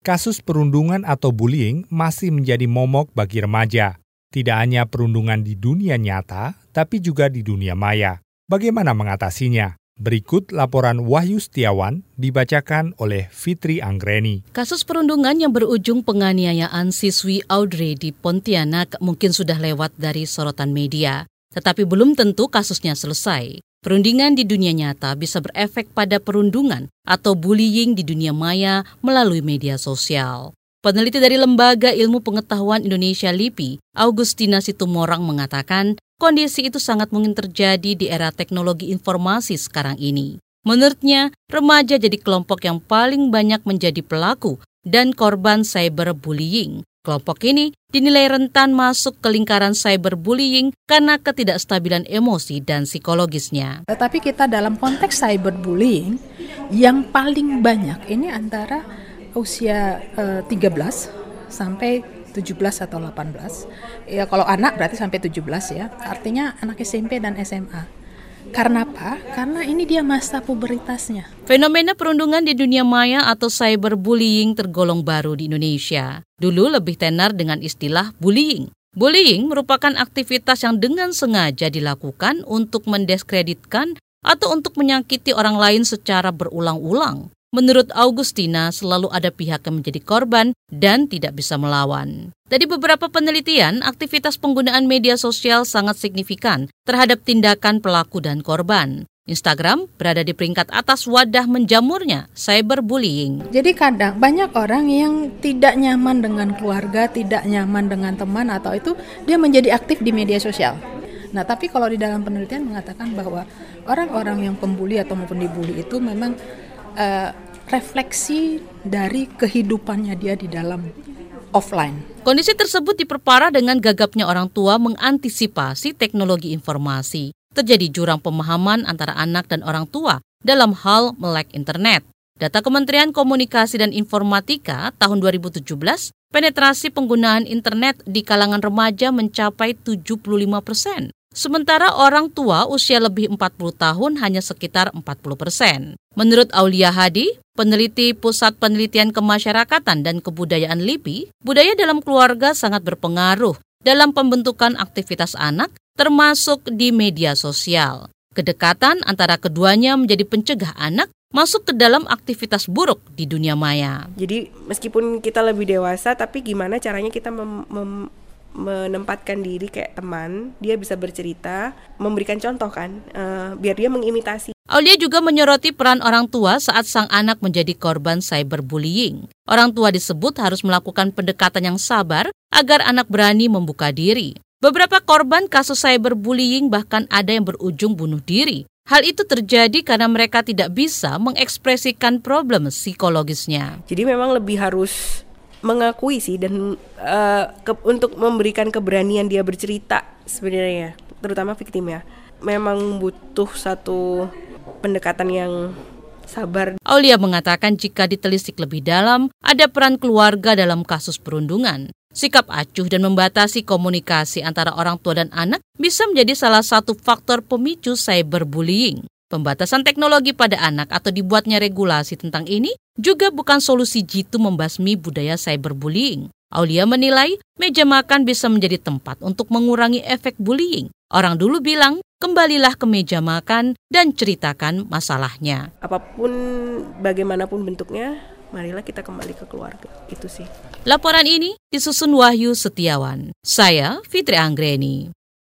kasus perundungan atau bullying masih menjadi momok bagi remaja. Tidak hanya perundungan di dunia nyata, tapi juga di dunia maya. Bagaimana mengatasinya? Berikut laporan Wahyu Setiawan dibacakan oleh Fitri Anggreni. Kasus perundungan yang berujung penganiayaan siswi Audrey di Pontianak mungkin sudah lewat dari sorotan media. Tetapi belum tentu kasusnya selesai. Perundingan di dunia nyata bisa berefek pada perundungan atau bullying di dunia maya melalui media sosial. Peneliti dari Lembaga Ilmu Pengetahuan Indonesia LIPI, Augustina Situmorang mengatakan, kondisi itu sangat mungkin terjadi di era teknologi informasi sekarang ini. Menurutnya, remaja jadi kelompok yang paling banyak menjadi pelaku dan korban cyberbullying Kelompok ini dinilai rentan masuk ke lingkaran cyberbullying karena ketidakstabilan emosi dan psikologisnya. Tetapi kita dalam konteks cyberbullying yang paling banyak ini antara usia uh, eh, 13 sampai 17 atau 18. Ya kalau anak berarti sampai 17 ya. Artinya anak SMP dan SMA. Karena apa? Karena ini dia masa puberitasnya. Fenomena perundungan di dunia maya atau cyberbullying tergolong baru di Indonesia. Dulu lebih tenar dengan istilah bullying. Bullying merupakan aktivitas yang dengan sengaja dilakukan untuk mendiskreditkan atau untuk menyakiti orang lain secara berulang-ulang. Menurut Augustina, selalu ada pihak yang menjadi korban dan tidak bisa melawan. Dari beberapa penelitian, aktivitas penggunaan media sosial sangat signifikan terhadap tindakan pelaku dan korban. Instagram berada di peringkat atas wadah menjamurnya cyberbullying. Jadi kadang banyak orang yang tidak nyaman dengan keluarga, tidak nyaman dengan teman atau itu dia menjadi aktif di media sosial. Nah, tapi kalau di dalam penelitian mengatakan bahwa orang-orang yang pembuli atau maupun dibully itu memang uh, refleksi dari kehidupannya dia di dalam offline. Kondisi tersebut diperparah dengan gagapnya orang tua mengantisipasi teknologi informasi. Terjadi jurang pemahaman antara anak dan orang tua dalam hal melek internet. Data Kementerian Komunikasi dan Informatika tahun 2017, penetrasi penggunaan internet di kalangan remaja mencapai 75 persen. Sementara orang tua usia lebih 40 tahun hanya sekitar 40 persen. Menurut Aulia Hadi, peneliti Pusat Penelitian Kemasyarakatan dan Kebudayaan LIPI, budaya dalam keluarga sangat berpengaruh dalam pembentukan aktivitas anak, termasuk di media sosial. Kedekatan antara keduanya menjadi pencegah anak masuk ke dalam aktivitas buruk di dunia maya. Jadi meskipun kita lebih dewasa, tapi gimana caranya kita mem, mem menempatkan diri kayak teman, dia bisa bercerita, memberikan contoh kan, uh, biar dia mengimitasi. Aulia juga menyoroti peran orang tua saat sang anak menjadi korban cyberbullying. Orang tua disebut harus melakukan pendekatan yang sabar agar anak berani membuka diri. Beberapa korban kasus cyberbullying bahkan ada yang berujung bunuh diri. Hal itu terjadi karena mereka tidak bisa mengekspresikan problem psikologisnya. Jadi memang lebih harus mengakui sih dan uh, ke, untuk memberikan keberanian dia bercerita sebenarnya terutama victim ya memang butuh satu pendekatan yang sabar. Aulia mengatakan jika ditelisik lebih dalam, ada peran keluarga dalam kasus perundungan. Sikap acuh dan membatasi komunikasi antara orang tua dan anak bisa menjadi salah satu faktor pemicu cyberbullying. Pembatasan teknologi pada anak atau dibuatnya regulasi tentang ini juga bukan solusi jitu membasmi budaya cyberbullying. Aulia menilai meja makan bisa menjadi tempat untuk mengurangi efek bullying. Orang dulu bilang, kembalilah ke meja makan dan ceritakan masalahnya. Apa pun bagaimanapun bentuknya, marilah kita kembali ke keluarga. Itu sih. Laporan ini disusun Wahyu Setiawan. Saya Fitri Anggreni.